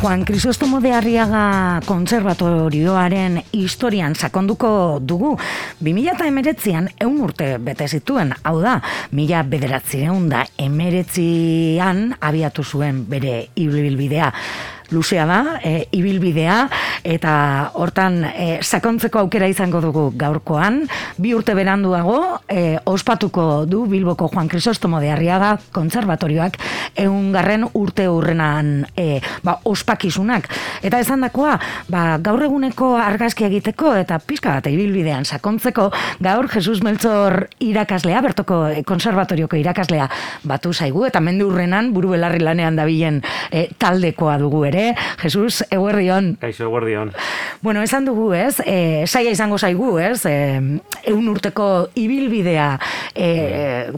Juan Crisostomo de Arriaga konservatorioaren historian sakonduko dugu. 2008an eun urte bete zituen, hau da, mila bederatzireun da emeretzian abiatu zuen bere ibilbidea luzea da, e, ibilbidea, eta hortan e, sakontzeko aukera izango dugu gaurkoan. Bi urte beranduago, e, ospatuko du Bilboko Juan Crisostomo de Arriaga konservatorioak eungarren urte urrenan e, ba, ospakizunak. Eta esan dakoa, ba, gaur eguneko argazki egiteko eta pizka bat ibilbidean sakontzeko, gaur Jesus Meltzor irakaslea, bertoko e, konservatorioko irakaslea batu zaigu, eta mendu urrenan buru belarri lanean dabilen e, taldekoa dugu ere, Jesus, eguerdion. Kaixo, eguerdion. Bueno, esan dugu, ez? E, saia izango zaigu, ez? E, eun urteko ibilbidea e,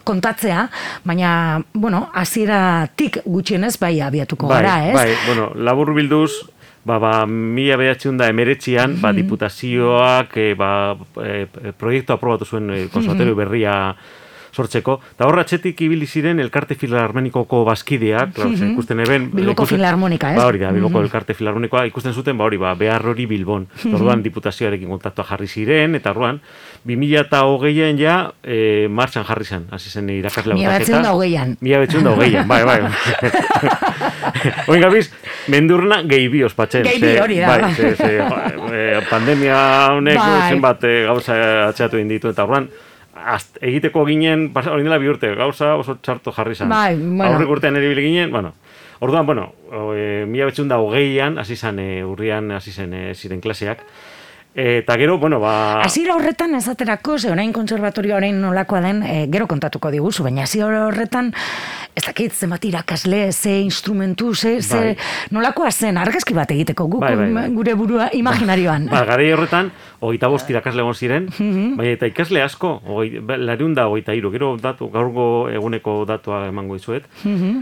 kontatzea, baina, bueno, hasiera tik gutxienez bai abiatuko bai, gara, ez? Bai, bueno, labur bilduz, ba, ba, mila behatxeun da emeretzian, ba, diputazioak, e, ba, e, proiektu aprobatu zuen e, berria sortzeko. Eta horra txetik ibili ziren elkarte filarmonikoko bazkideak, mm -hmm. ikusten eben... Bilboko filarmonika, ez? Ba hori da, Bilboko mm -hmm. elkarte filarmonikoa ikusten zuten, ba hori, ba, behar hori Bilbon. Mm -hmm. Orduan diputazioarekin kontaktua jarri ziren, eta orduan, 2000 eta hogeian ja, e, martxan jarri zen, hasi zen irakaslea Mila betzen da hogeian. Mila betzen da hogeian, bai, bai. Oin gabiz, mendurna gehi bi ospatzen. Gehi bi hori da. Bai, ze, ze, e, pandemia honek bai. zenbat e, gauza atxeatu inditu, eta orduan, Azt, egiteko ginen, hori dela bi urte, gauza oso txarto jarri zan. Bai, bueno. Aurrik urtean ere ginen, bueno, orduan, bueno, e, mila betxun da hogeian, hasi zan, e, urrian hasi zen e, ziren klaseak, Eta gero, bueno, ba... Azira horretan ezaterako, ze orain konservatorio orain nolakoa den, e, gero kontatuko diguzu, baina azira horretan, ez dakit, zenbat irakasle, ze instrumentu, ze, ze Bai. nolakoa zen, argazki bat egiteko guk, Bai, bai, bai. gure burua imaginarioan. Ba, gara horretan, hogeita bost irakasle egon ziren, baina eta ikasle asko, hogei, ba, lariun da hogeita iru, gero datu, gaurgo eguneko datua emango dizuet,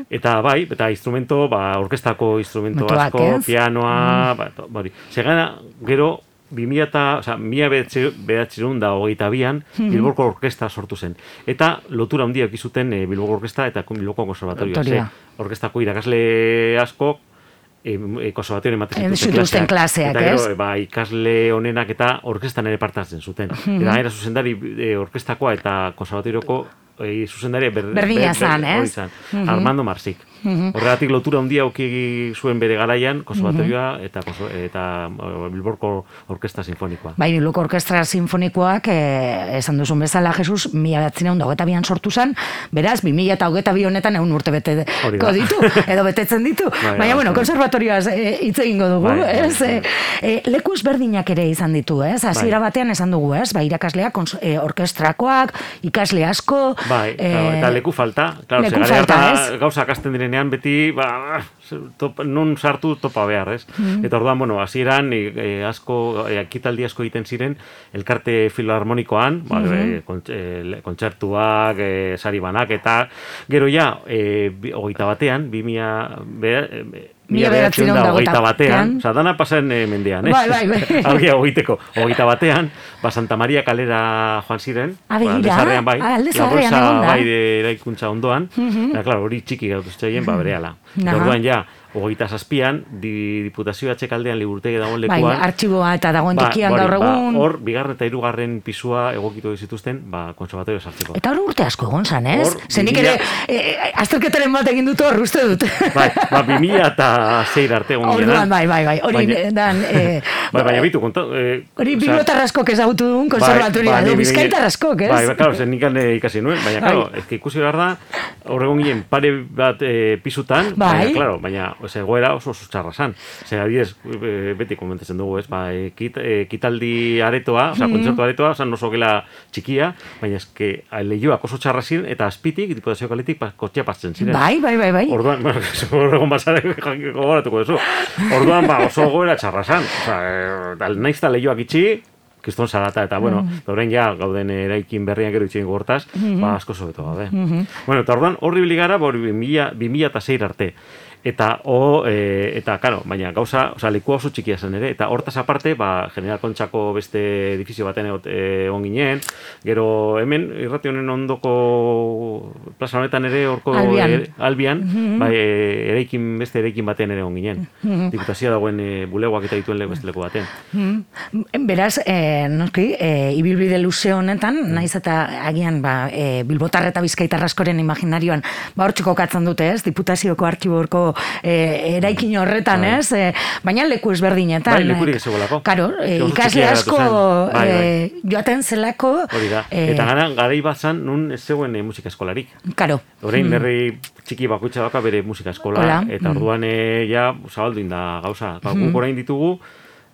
eta bai, eta instrumento, ba, orkestako instrumento Motoak, asko, ez? pianoa, ba, to, ba, hori. Segana, gero, 2000 eta, oza, mila behatxerun da hogeita bian, Bilboko Orkesta sortu zen. Eta lotura handiak izuten e, Bilboko Orkesta eta Bilboko Konservatorioa. Ze, orkestako irakasle asko, e, e, konservatorioan ematen Eh, zituzten klaseak, eta gero, ez? ba, ikasle honenak eta orkestan ere partatzen zuten. Eta era zuzendari e, orkestako eta konservatorioko e, zuzendari ber, Berdina zan, hori ez? zan. Armando Marsik. Horregatik lotura handia auki zuen bere garaian konservatorioa eta konso- eta e, Bilborko Orkesta Sinfonikoa. Bai, Bilboko Orkestra Sinfonikoak, eh, esan duzun bezala, Jesus, mila behatzen da bian sortu zen, beraz, bi mila eta hogeta bi honetan egun urte bete ditu, edo betetzen ditu. Bai, Baina, bai, bueno, bai. konservatorioaz eh, hitz egingo dugu, Bai, bai, ez? bai. Eh, eh, leku ezberdinak ere izan ditu, ez? Hasiera batean esan dugu, ez? Ba, irakasleak, eh, orkestrakoak, ikasle asko, Bai, eh, claro, eta leku falta. Claro, leku falta? Gauza kasten direnean beti, ba, top, non sartu topa behar, ez? Eta orduan, bueno, hasieran e, e, asko, e, ekitaldi asko egiten ziren, elkarte filarmonikoan, ba, e, kontz- e, le- kontzertuak, e, sari banak, eta gero ja, e, hogeita batean, bi mila, be, e, Mila bederatziehun da hogeita batean, oza, dana pasan e, mendean, ez? Bai, bai, bai. Algia hogeiteko, hogeita batean, ba, Santa Maria kalera joan ziren, Ah, ba, begira, Alde Zaharrean, bai, ah, Alde La Zaharrean Bolsa, egon da. bai, de eraikuntza ondoan, eta, claro, hori txiki gautu zitzaien, ba, berehala. Eta Aha. Orduan, ja, hogeita zazpian, di, diputazioa txekaldean liburtegi dagoen bai, lekuan, artxiboa eta dagoen ba, tokian gaur egun. Ba, hor, bigarren eta hirugarren pisua egokitu zituzten, ba, konservatorio sartzeko. Eta hor urte asko egon zan, ez? Zenik bi mila- ere, eh, azterketaren bat egin dut hor, uste dut. Bai, ba, 2000 eta zeir arte egon ginenan. bai, bai, bai. Hori Baina- dan... Eh, Bai, baina bitu, konta... Eh, Hori osea, bibliotar askok ezagutu duen konservatoria, bai, edo ni- bizkaitar askok, ez? Bai, bai, claro, zen nikan ikasi nuen, baina, Bai. claro, que ikusi behar da, hor egon ginen pare bat eh, pisutan, Bai. baina, claro, baina, ose, goera oso oso txarra zan. Zer, adibidez, eh, beti komentatzen dugu, ez, ba, eh, kit, eh, kitaldi aretoa, oza, kontzertu aretoa, oza, oso gela txikia, baina ez que lehioak oso txarra ziren, eta azpitik, diputazio kaletik, pa, kotxea pasten ziren. Bai, bai, bai, bai. Orduan, bueno, hor egon basare gogoratuko duzu. Orduan, ba, oso goera txarra zan. Osa, e, naiz eta lehioak itxi, kriston zarata, eta, bueno, Mm. da orain ja, gauden eraikin berrian gero itxein gortaz, Mm-hmm. ba, asko sobeto gabe. Bueno, eta orduan, horri biligara, ba, hori 2000 2006 arte. Eta o e, eta claro, baina gauza, o sea, leku oso txikia zen ere eta hortaz aparte, ba General Kontxako beste edifizio baten egon ginen. Gero hemen irrati honen ondoko plaza honetan ere horko Albian, e, albian Mhm. bai, e, eraikin beste eraikin baten ere egon ginen. Mhm. Diputazioa dagoen e, bulegoak eta dituen leku beste leku baten. Mm. Beraz, e, noski, e, ibilbide luze honetan, naiz eta agian ba, e, Bilbotar eta Bizkaitar askoren imaginarioan ba hortxiko katzen dute, ez? Diputazioko arkiborko e, eraikin horretan, Bai. ez? E, baina leku ezberdinetan. Bai, lekurik e, ez zegoelako. Karo, e, ikasle asko. Bai, bai. joaten zelako... Hori da. eta gara, garai bat zan, nun ez zegoen e, musika eskolarik. Karo. Orain herri txiki bakoitza dauka bere musika eskola, Hola. eta Mm. orduan e, ja zabaldu inda gauza. Ba, guk orain ditugu,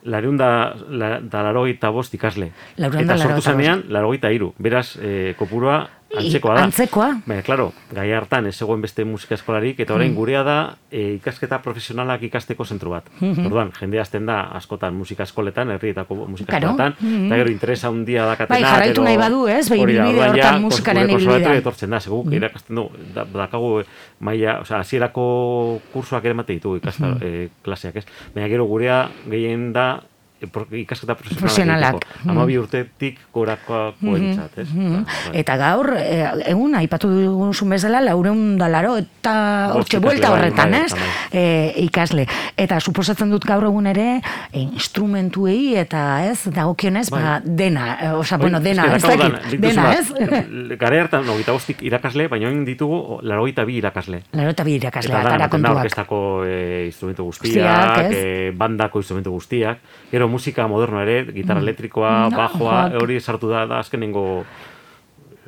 lareun da, la, da larogeita bost ikasle. Laurehun da eta sortu laurogeita bost. zanean, larogeita iru. Beraz, e, kopurua antzekoa da. Antzekoa? Baina, klaro, gai hartan ez zegoen beste musika eskolarik, eta orain gurea da e, ikasketa profesionalak ikasteko zentru bat. Orduan, jende azten da askotan musika eskoletan, herrietako musika Claro. eskoletan, eta gero interesa handia dakatena. Bai, jarraitu nahi badu, ez? Bai, ja, hortan musikaren ibilbidean. etortzen da, seguk irakasten du, da, dakagu eh, maila, osea, hasierako kursuak ere emate ditugu ikasta, eh, klaseak, ez? Baina gero gurea gehien da ikasketa Profesionalak. profesionalak. Ama bi urtetik gorakoa koentzat, ez? Ba, bai. Eta gaur, e, egun, aipatu duguzun bezala, laureun da laro, eta hortxe buelta bai, horretan, bai, ez? E, ikasle. Eta suposatzen dut gaur egun ere, instrumentuei eta ez, dagokionez, ba, dena, osea, bueno, dena, ez dakit, dena, ez? Gara hartan, hogeita bostik irakasle, baina oin ditugu larogeita bi irakasle. Laro eta bi Eta irakasleak, da, kontuak. orkestako e, instrumentu Guztiak, e, bandako instrumentu guztiak, gero musika moderno ere, gitarra elektrikoa, Mm, bajoa, joak. hori sartu da, da azkenengo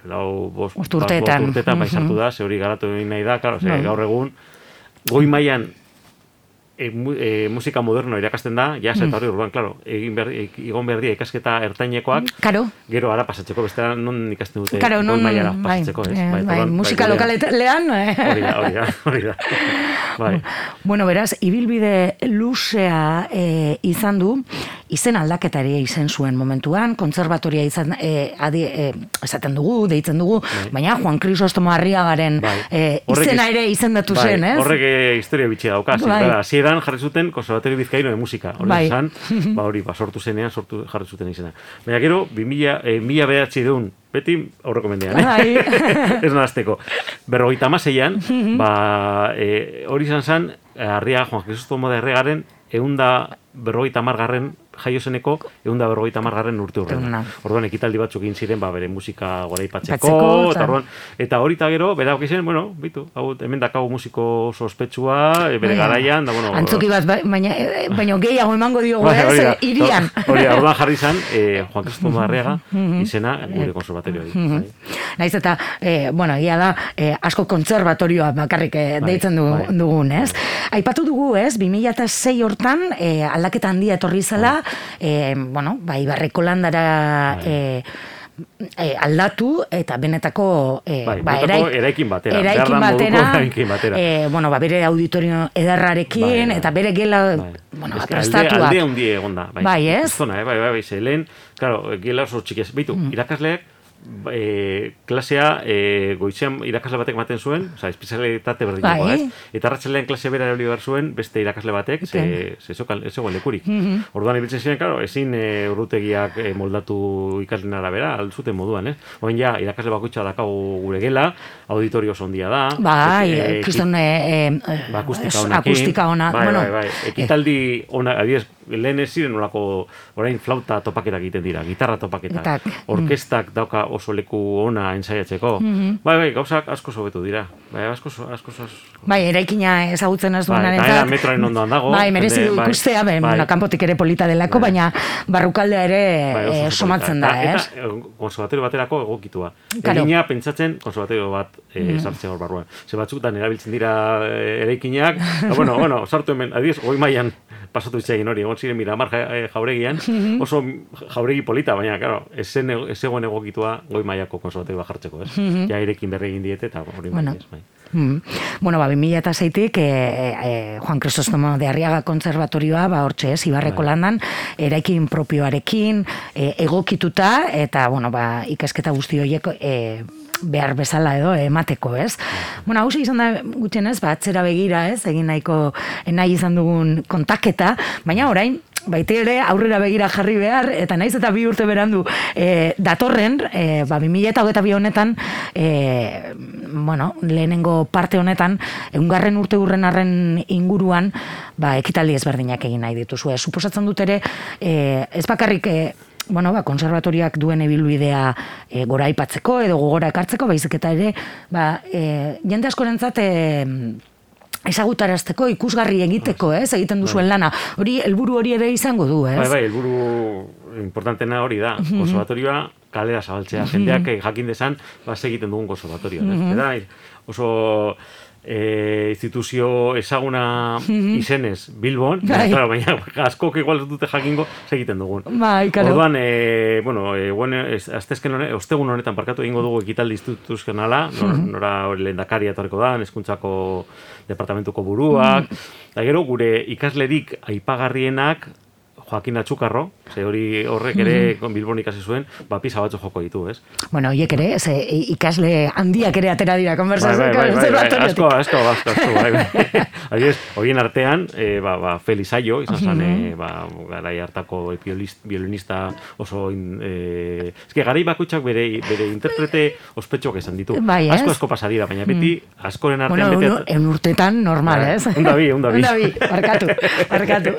lau, bost, urteetan. bost urteetan bai sartu da, ze hori garatu nahi da, claro, ze, Bai. gaur egun, goi mailan e, mu, e, musika moderno irakasten da, Mm. eta hori urban, claro, egin behar, e, igon behar dira ikasketa ertainekoak, Karo, gero ara pasatzeko, bestela non ikasten dute karo, non, bai, pasatzeko, ez? eh, bai, orduan, musika gurea- lokalean, eh? Hori da, hori da, hori da. Bai. Bueno, beraz, ibilbide luzea e, izan du, izen aldaketa ere izen zuen momentuan, kontserbatoria izan, e, adi, e, esaten dugu, deitzen dugu, baina Juan Crisostomo Arriagaren Bai. e, izena iz- ere izendatu bai, zen, ez? Horrek historia bitxia dauka. Bai. Hasieran jarri zuten konservatorio bizkaino de musika. Hori Bai. esan, ba hori, ba, sortu zenean, sortu jarri zuten izena. Baina gero, 2000, eh, mila behatzi deun, beti aurreko mendean, eh? Bai. ez nahazteko. Berrogeita amaseian, ba, eh, hori izan zen, harria Juan Crisostomo de Herregaren, eunda berrogeita margarren jaio zeneko eunda berrogeita margarren urte urrena. Orduan ekitaldi batzuk egin ziren ba bere musika goraipatzeko Patzeko, eta orduan eta hori eta gero bera izen, bueno, bitu, hau hemen dakagu musiko sospetsua, e, bere garaian, da bueno. Antzoki bat, ba- baina, e, baina gehiago emango diogu, Bai, ez, da. e, irian. Hori orduan jarri izan, eh, Juan Cristomo Arriaga izena gure konservatorioari. Naiz eta, e, bueno, egia da, e, asko kontserbatorioa bakarrik e, deitzen du, bai. dugun, ez? Aipatu dugu, ez, 2006 hortan, e, aldaketa handia etorri zela, e, bueno, bai, barreko landara e, e, aldatu eta benetako e, Bai, ba, benetako eraikin batera, eraikin batera, eraikin batera. e, bueno, ba, bere auditorio edarrarekin Bai, eta bere gela Bai. bueno, Ez ba, que prestatuak. Alde, alde egon da. Bai, Bai, ez? Zona, eh? bai, bai, bai, ze, lehen, claro, gila oso txikiaz. Beitu, irakasleak, e, klasea e, goizean irakasle batek ematen zuen, oza, espezialitate berdinagoa, Bai. ez? Eta arratsalean klase bera erabili behar zuen beste irakasle batek, ze, ze ez zegoen lekurik. Orduan ibiltzen ziren, claro, ezin e, urrutegiak e, moldatu ikasleen arabera, altzuten moduan, ez? Oin ja, irakasle bakoitza dakagu gure gela, auditorio oso handia da. Bai, e, kriston e, e, Ba, akustika honekin. akustika ona. Bai, bueno, bai, bai. Ekitaldi ona, adiez, lehen ez ziren olako, orain flauta topaketak egiten dira, gitarra topaketak. Etak, Orkestak dauka oso leku ona ensaiatzeko. Bai, bai, gauzak asko sobetu dira. Bai, asko, asko, asko, Bai, eraikina ezagutzen ez Bai, duenaren eta gainera metroaren ondoan dago, Bai, merezi du bai, ikustea, bai, bai. bueno, kanpotik ere polita delako, Bai. baina barrukaldea ere Bai, oso eh, somatzen da, ez? Eta, eh, konservatorio baterako egokitua. Claro. Egina pentsatzen konservatorio bat e, sartzen hor barruan. Ze batzutan erabiltzen dira e, eraikinak, bueno, bueno, sartu hemen, adiez, goi mailan pasatu itxegin hori, egon ziren miramar ja, eh, jauregian, oso jauregi polita, baina, claro, ez zegoen egokitua goi mailako konservatorio bat jartzeko, ez? Ja, irekin berri egin diete, eta hori Bueno. bai, bai. Mm. Bueno, ba, 2006-tik eh, eh, Juan Crisostomo de Arriaga Kontserbatorioa, ba, hortxe ez, Ibarreko Bai. landan, eraikin propioarekin, eh, egokituta, eta, bueno, ba, ikasketa guzti horiek eh, behar bezala edo emateko, ez? Bueno, hau izan da gutxienez, ba, atzera begira, ez? Egin nahiko nahi izan dugun kontaketa, baina orain, baite ere aurrera begira jarri behar, eta naiz eta bi urte berandu e, datorren, e, ba, 2000 eta hogeta bi honetan, e, bueno, lehenengo parte honetan, egungarren urte urren arren inguruan, ba, ekitaldi ezberdinak egin nahi dituzu. E, suposatzen dut ere, e, ez bakarrik, e, bueno, ba, konservatoriak duen ebilbidea e, gora aipatzeko edo gogora ekartzeko, baizik eta ere, ba, e, jende askorentzat, e, ezagutarazteko ikusgarri egiteko, ez, egiten duzuen bai. lana. Hori helburu hori ere izango du, ez? Bai, bai, helburu importantena hori da. Mhm. Konservatorioa kalera zabaltzea. Mhm. Jendeak eh, jakin desan, ba, egiten dugun konservatorioa. Mm oso e, instituzio ezaguna mhm. izenez Bilbon, bai. claro, baina asko igual dute jakingo egiten dugun. Bai, claro. Orduan, e, bueno, e, bueno, aztezken honetan, ostegun honetan parkatu egingo dugu ekitaldi instituzionala, nora, mhm. nora lehendakaria etorreko da, eskuntzako departamentuko buruak, mm eta gero gure ikaslerik aipagarrienak Joaquin Atxukarro, ze hori horrek ere mm Bilbon ikasi zuen, ba pisa batzu joko ditu, ez? Bueno, hiek ere, ze ikasle handiak ere atera dira konversazioa. Bai, bai, bai, bai, bai, asko, asko, asko, asko, bai, bai. Adiez, horien artean, e, ba, ba, Feliz Aio, izan zan, e, ba, garai hartako violinista oso, in, e, eske, garai bakoitzak bere, bere interprete ospetxok esan ditu. Bai, asko, asko pasadira, baina beti, askoren artean bueno, beti... Bueno, en urtetan normal, bai, ez? Undabi, undabi. Undabi, markatu, markatu.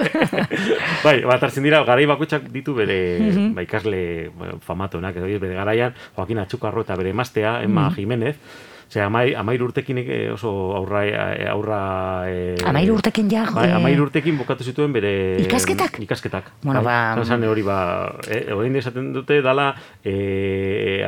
bai, bat hartzen dira, garai bakoitzak ditu bere mm -hmm. ba, ikasle bueno, famatuenak, edo bere garaian, Joaquin Atxukarro eta bere emaztea, Emma mm Jimenez, Ose, amai, amair urtekin eh, oso aurra... Eh, aurra e, amair urtekin ja? Bai, amair urtekin bukatu zituen bere... Ikasketak? Ikasketak. Bueno, bai, ba... Zan hori, ba... E, Oin esaten dute dala e,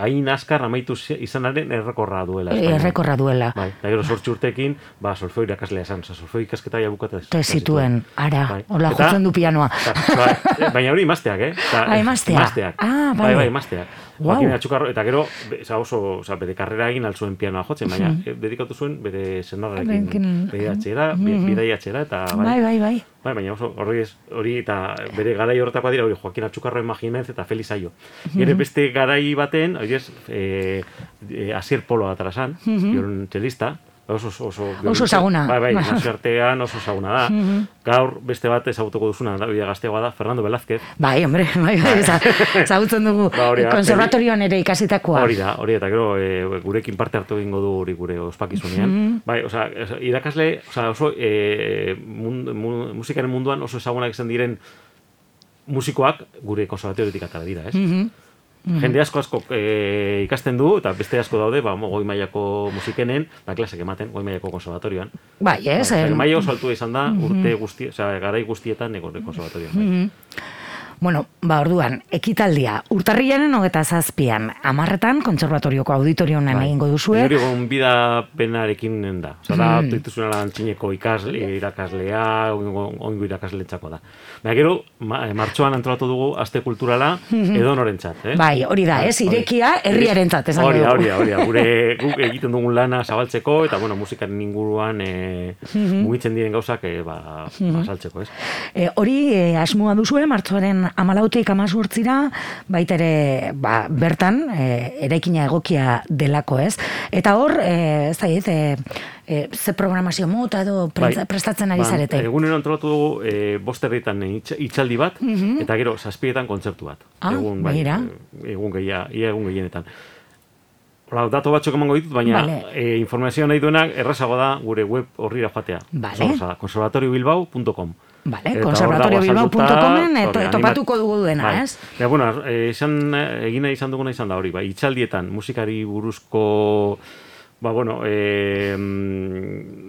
hain askar amaitu izanaren errekorra duela. E, errekorra duela. Bai, da gero sortxu urtekin, ba, solfeo irakaslea esan. Solfeo ikasketa ja bukatu Te zituen, ara, bai. hola jotzen du pianoa. Bai, baina hori imazteak, eh? Ta, ah, imazteak. Ah, bai, bai, imazteak. Wow. Atxukarro, eta gero, oza, oso, oza, bere karrera egin altzuen pianoa jotzen, baina mm dedikatu zuen bere senarrarekin bere atxera, mm bidai atxera, eta bai, bai, bai. bai. bai baina oso, hori, hori eta bere garai horretakoa dira, hori Joaquin Atxukarro imaginez eta Feliz Aio. Mm -hmm. beste garai baten, hori ez, e, e, Asier Polo atrasan, mm -hmm. txelista, oso oso oso saguna. Bai, bai, artean oso saguna da. Gaur beste bat ezagutuko duzuna da, bia gazteagoa da, Fernando Velázquez. Bai, hombre, bai, bai, ezagutzen dugu ba, konservatorioan ere ikasitakoa. Hori da, hori eta gero e, gurekin parte hartu egingo du hori gure ospakizunean. Mm Bai, osea, irakasle, osea, oso e, mund, musikaren munduan oso ezagunak izan diren musikoak gure konservatoriotik atara dira, ez? Mm -hmm. Jende asko asko e, ikasten du, eta beste asko daude, ba, goi mailako musikenen, ba, klasek ematen, goi mailako konservatorioan. Bai, ez? Ba, maia oso altu izan da, urte guzti, o garai guztietan negore konservatorioan. Bai. Bueno, ba, orduan, ekitaldia, urtarriaren hogeta zazpian, amarretan, kontserbatorioko auditorioan bai. egingo duzue. Hori egon bida penarekin da. Osa, da, hmm. dituzuna lan txineko ikasle, irakaslea, oingo irakasle txako da. Baina gero, ma, eh, martxoan antolatu dugu, aste kulturala, hmm. edo noren. Eh? Bai, hori da, ez, irekia, herriaren txat, esan hori, hori, hori, gure guk egiten dugun lana zabaltzeko, eta, bueno, musikaren inguruan e, mugitzen diren gauzak, e, ba, asaltzeko, ez? E, hori, e, asmoa duzue, martxoaren amalautik amazurtzira, baitere ba, bertan, e, eraikina egokia delako ez. Eta hor, e, ez da, e, e, ze programazio mota edo bai. prestatzen ari ba, zarete? Egunen antolatu dugu e, bosterritan itxaldi bat, mhm. eta gero, zazpietan kontzertu bat. Ah, egun, bai, e, egun gehia, ia egun gehienetan. Hola, dato batzuk emango ditut, baina vale. e, informazioa nahi duenak errazago da gure web horrira joatea. Vale. konservatoriobilbao.com Vale, konservatoriobilbao.comen topatuko dugu duena, bai. ez? Ja, bueno, eh, esan, egina izan duguna izan da hori, bai, itxaldietan musikari buruzko ba, bueno, e,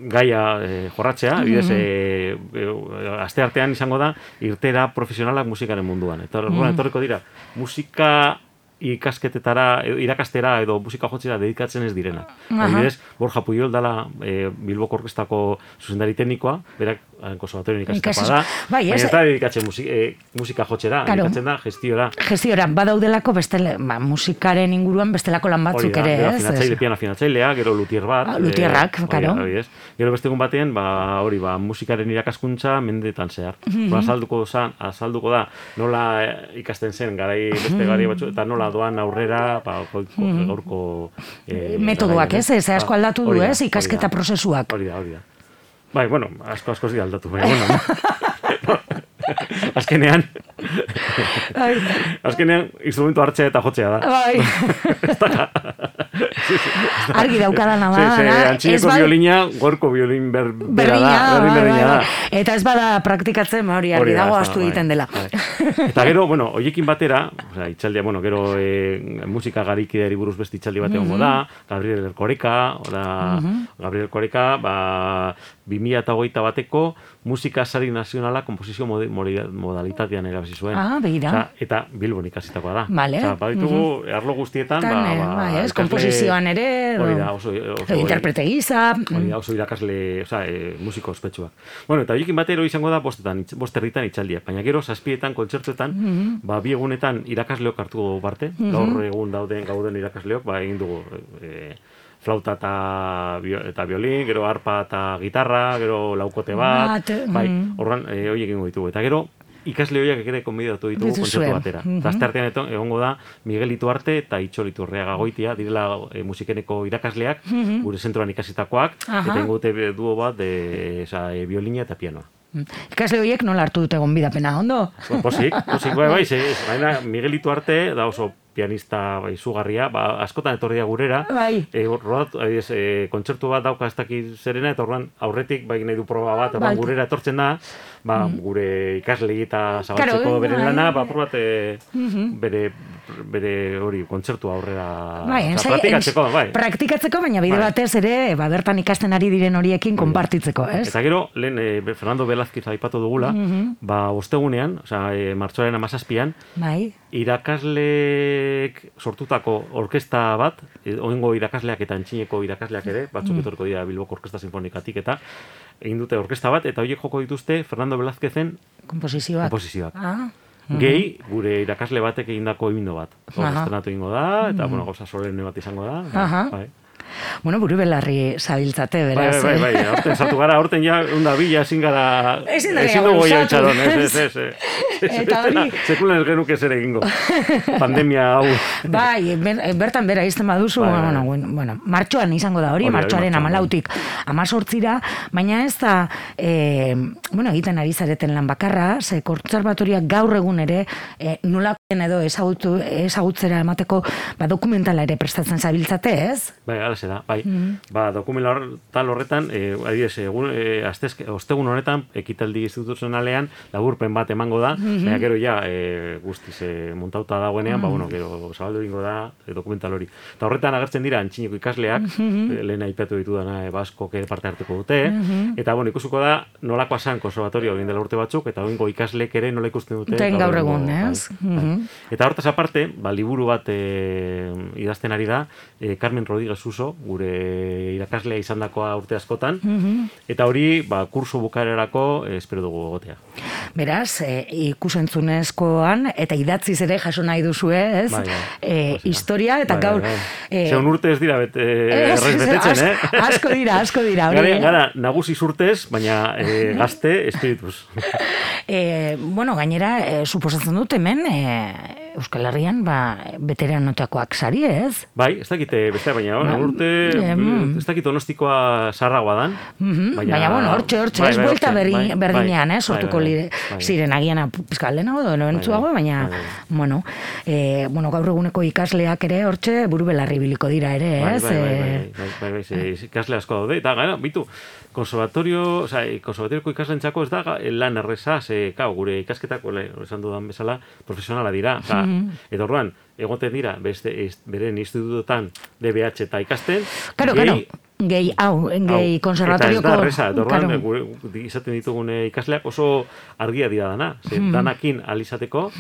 gaia e, jorratzea, mm -hmm. bidez, e, e, aste artean izango da, irtera profesionalak musikaren munduan. Eta, mm -hmm. etorriko dira, musika ikasketetara, irakastera edo musika jotzera dedikatzen ez direna. Adibidez, Borja Puyol dala e, Bilboko Orkestako zuzendari teknikoa, berak konservatorioan ikasita Ikasi- da. bai, baina ez da dedikatzen musika, eh, musika jotxera, Claro. dedikatzen da gestiora. Gestiora, badaudelako bestele, ba, musikaren inguruan bestelako lan batzuk da, ere, ez? afinatzaile, piano afinatzailea, gero lutier bat. Ah, lutierrak, eh, hori da, claro. hori. Gero beste egun batean, ba, hori, ba, musikaren irakaskuntza mendetan zehar. Mhm. Ba, azalduko, zan, azalduko da, nola eh, ikasten zen, garai beste gari batzu, eta nola doan aurrera, ba, gaurko, gaurko eh, Mhm. Metodoak, ez? Ez asko Ba, aldatu du, ez? Ikasketa prozesuak. Hori da, hori da. Bai, bueno, asko asko dira aldatu, baina, bueno. azkenean, Ai, azkenean, instrumentu hartzea eta jotzea da. bai. Argi daukadana da. Sí, sí, da, ez antxineko ba- violina, gorko violin ber, bera Berdina, da, berdin bai, bai, da. bai. Eta ez bada praktikatzen, ba, hori argi da, dago da, astu bai, egiten dela. bai. Eta gero, bueno, hoiekin batera, osea, itxaldia, bueno, gero e, musika garikideari buruz beste itxaldi bat egongo da, Gabriel Erkoreka, oda, Gabriel Erkoreka, ba, 2008 bateko musika sari nazionala komposizio modalitatean erabazi zuen. Ah, begira. Osea, eta Bilbon ikasitakoa da. Vale. Osea, baditugu, arlo guztietan, Tan, ba, ba, bai, ez, komposizioan ere, Hori da, oso, oso, interprete gisa. Hori da, oso irakasle, oza, e, musiko ospetsuak. Bueno, eta horiekin batero izango da bostetan, itx- bost herritan itxaldiak, baina gero zazpietan, kontzertuetan, ba, bi egunetan irakasleok hartu dugu parte, gaur egun dauden gauden irakasleok, ba, egin dugu e, flauta eta, eta violin, gero arpa eta gitarra, gero laukote bat, Bat, bai, mm. horran, e, horiek egingo ditugu. Eta gero, ikasle horiek ere konbidatu ditugu kontzertu batera. Eta asteartean eto- egongo da Miguel Ituarte eta Itxol Iturriaga goitia, direla e, musikeneko irakasleak, gure zentroan ikasitakoak. Aha. eta ingute duo bat de, esa, e, violina eta pianoa. Ikasle horiek nola hartu dute gonbidapena, ondo? Posik, posik, bai, bai, ze, baina Miguel Ituarte da oso pianista bai, izugarria, ba, askotan etorria gurera, Bai. e, rodat, adibidez, e, kontzertu bat dauka ez dakit zerena, eta orduan aurretik bai nahi du proba bat, Bai. Mm. gurera etortzen da, ba, gure ikaslegi eta zabaltzeko Claro, beren bai. lana, ba, probat, e, bere, bere hori kontzertu aurrera Bai, ensai- praktikatzeko, ens- bai. Praktikatzeko, baina bide Bai. batez ere, ba, bertan ikasten ari diren horiekin konpartitzeko, ez? Eta gero, lehen e, Fernando Velázquez aipatu dugula, ba, ostegunean, osea, e, martxoaren amazazpian, Bai, irakaslek sortutako orkesta bat, e, oingo irakasleak eta antxineko irakasleak ere, batzuk Mm. etorko dira Bilboko Orkesta Sinfonikatik eta egin dute orkesta bat, eta horiek joko dituzte Fernando Velázquezen komposizioak. komposizioak. Ah, Gehi, gure irakasle batek egindako egindo bat. Hor Aha. estrenatu egingo da, eta, bueno, goza solene bat izango da. Aha. Bai. Bueno, buru belarri zabiltzate, Bai, beraz. bai, bai, eh? bai, aurten sartu gara, aurten ja, unda bila, ezin gara, Ezin dugu luzatu, itxaron, ez, ez, ez? ez, ez. Eta hori- Sekulen ez genuke zer egingo. Pandemia hau. Bai, ber- bertan bera izten baduzu, Bai, bai. bueno, bueno, bueno, martxoan izango da hori, martxoaren amalautik amazortzira, baina ez da, e, bueno, egiten ari zareten lan bakarra, ze kontzerbatoriak gaur egun ere, e, nolakoen edo ezagutu, ezagutzera emateko, ba, dokumentala ere prestatzen zabiltzate, ez? Bai, alaxe da, bai. Mm. Ba, dokumental horretan, e, adibidez, egun, e, astezke, ostegun honetan, ekitaldi instituzionalean, laburpen bat emango da, Mhm. baina gero ja, e, guztiz e, montauta dagoenean, ba, Mm. bueno, gero zabaldu egingo da e, dokumental hori. Eta horretan agertzen dira antxineko ikasleak, Mhm. e, lehen aipatu ditu dana, e, basko parte hartuko dute, Mhm. eta, bueno, ikusuko da, nolakoa san konservatorio egin dela urte batzuk, eta oingo ikaslek ere nola ikusten dute. Duten gaur egun, egungo, ez? bai, bai. Eta hortaz aparte, ba, liburu bat e, idazten ari da, e, Carmen Rodríguez Uso, gure irakaslea izandakoa urte askotan, Mhm. eta hori, ba, kurso bukarerako e, espero dugu egotea. Beraz, e, ikusentzunezkoan, eta idatziz ere jaso nahi duzu, ez? Bai, bai. E, Hori da. historia, eta Bai, gaur... bai, bai. e, Zeun urte ez dira bete, ez, betetzen, eh? Asko dira, asko dira. hori, Gara, eh? gara, nagusi zurtez, baina e, gazte espirituz. E, bueno, gainera, e, suposatzen dut hemen, e, Euskal Herrian, ba, veteranotakoak sari, ez? Bai, ez dakite beste, baina Ba, urte, em. ez dakit donostikoa sarragoa dan. Mhm, Baina, bueno, hortxe, hortxe, bai, ez bai, buelta bai, berdinean, bai, eh, sortuko bai, bai, bai. Ziren agian pizka lehenago, edo entzuago, bai, baina, bai, bai. bueno, e, bueno, gaur eguneko ikasleak ere hortxe buru belarri biliko dira ere, Bai, ez? bai, bai, bai, E, bai, bai, bai, ze- ikasle asko daude, eta gara, bitu, konservatorio, oza, konservatorioko ikaslentzako ez da lan erreza, ze, kau, gure ikasketako, le, esan dudan bezala, profesionala dira, oza, edo orduan, egoten dira, beste, beren institututan DBH eta ikasten, Claro, claro. Gehi, hau, gehi Hau, konservatorioko... Eta ez da, reza, eh, gure- izaten ditugune ikasleak oso argia dira dana. Ze, Mhm. danakin alizateko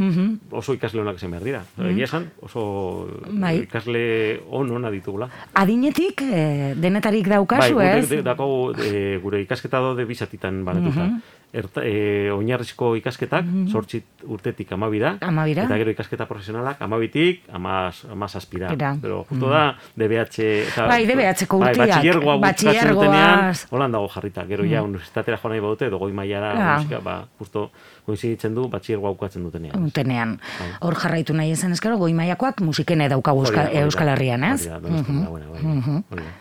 oso ikasle honak zen behar dira. Egia esan, oso Mhm. Bai. ikasle on ona ditugula. Adinetik, eh, denetarik daukazu, bai, ez? gure, de, dako, eh, gure ikasketa daude bizatitan banetuta. Mhm. Erta, eh, oinarrizko ikasketak, sortzit urtetik amabira, Amabira. eta gero ikasketa profesionalak amabitik, amaz, amaz aspira. Ira. Pero justo da, DBH... Eta, Bai, DBH-ko bai, urteak, batxillergoa batxillergoaz. dutenean, holan dago jarrita. Gero ja, universitatera joan nahi baute, edo goi mailara, Ja. musika, ba, justo, koinziditzen du, batxillergoa bukatzen dutenean. Utenean. Hor jarraitu nahi ezen eskero, goi maiakoak musikene daukagu. Euskal Herrian, ez? Hori da,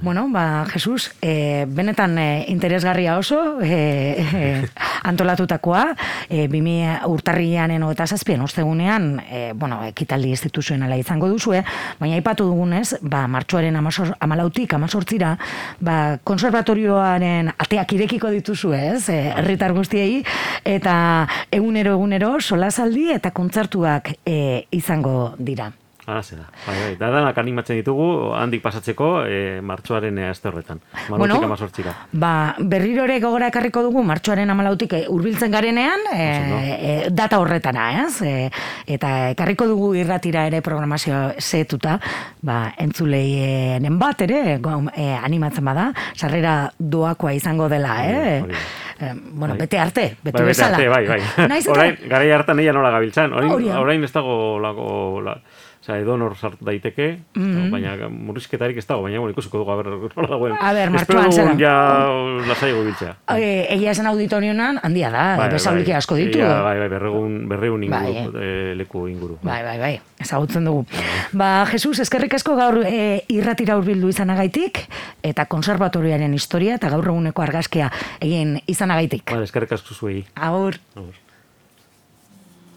Bueno, ba, Jesus, e, benetan e, interesgarria oso, e, e, antolatutakoa, e, bimi urtarrianen eta zazpien ostegunean, e, bueno, ekitaldi instituzionala izango duzue, baina aipatu dugunez, ba, martxoaren amazor, amalautik, amazortzira, ba, konservatorioaren ateak irekiko dituzu ez, herritar guztiei, eta egunero egunero solasaldi eta kontzertuak e, izango dira. Hala da. Bai, bai. Da danak animatzen ditugu, handik pasatzeko, e, martxoaren e, aste horretan. Bueno. Ba, berriro ere gogora ekarriko dugu martxoaren amalautik e, hurbiltzen garenean e, e, data horretana, ez? E, eta ekarriko dugu irratira ere programazio zetuta, ba, entzuleien bat ere e, animatzen bada, sarrera doakoa izango dela, eh? hori da. E, bueno, Bai. bete arte, bete Bai, bete bezala. arte, bai, bai. Naiz eta- orain, garai hartan eia nola gabiltzan. Orain, orain ez dago lako, la, Osa, edo nor sartu daiteke, baina murrizketarik ez dago, baina bueno, ikusiko dugu, a ber, nola dagoen. A ber, dugun zera. ja lasai biltzea. E, egia esan auditorionan handia da, bai, besaulike asko ditu. Ia, bai, bai, berregun, berreun inguru, Bai, eh, leku inguru. Bai, bai, bai, ezagutzen dugu. Ba, Jesus, eskerrik asko gaur e, irratira hurbildu izanagaitik, eta konservatoriaren historia eta gaur eguneko argazkia egin izanagaitik. Vale, eskerrik asko zuei. Agur. Agur.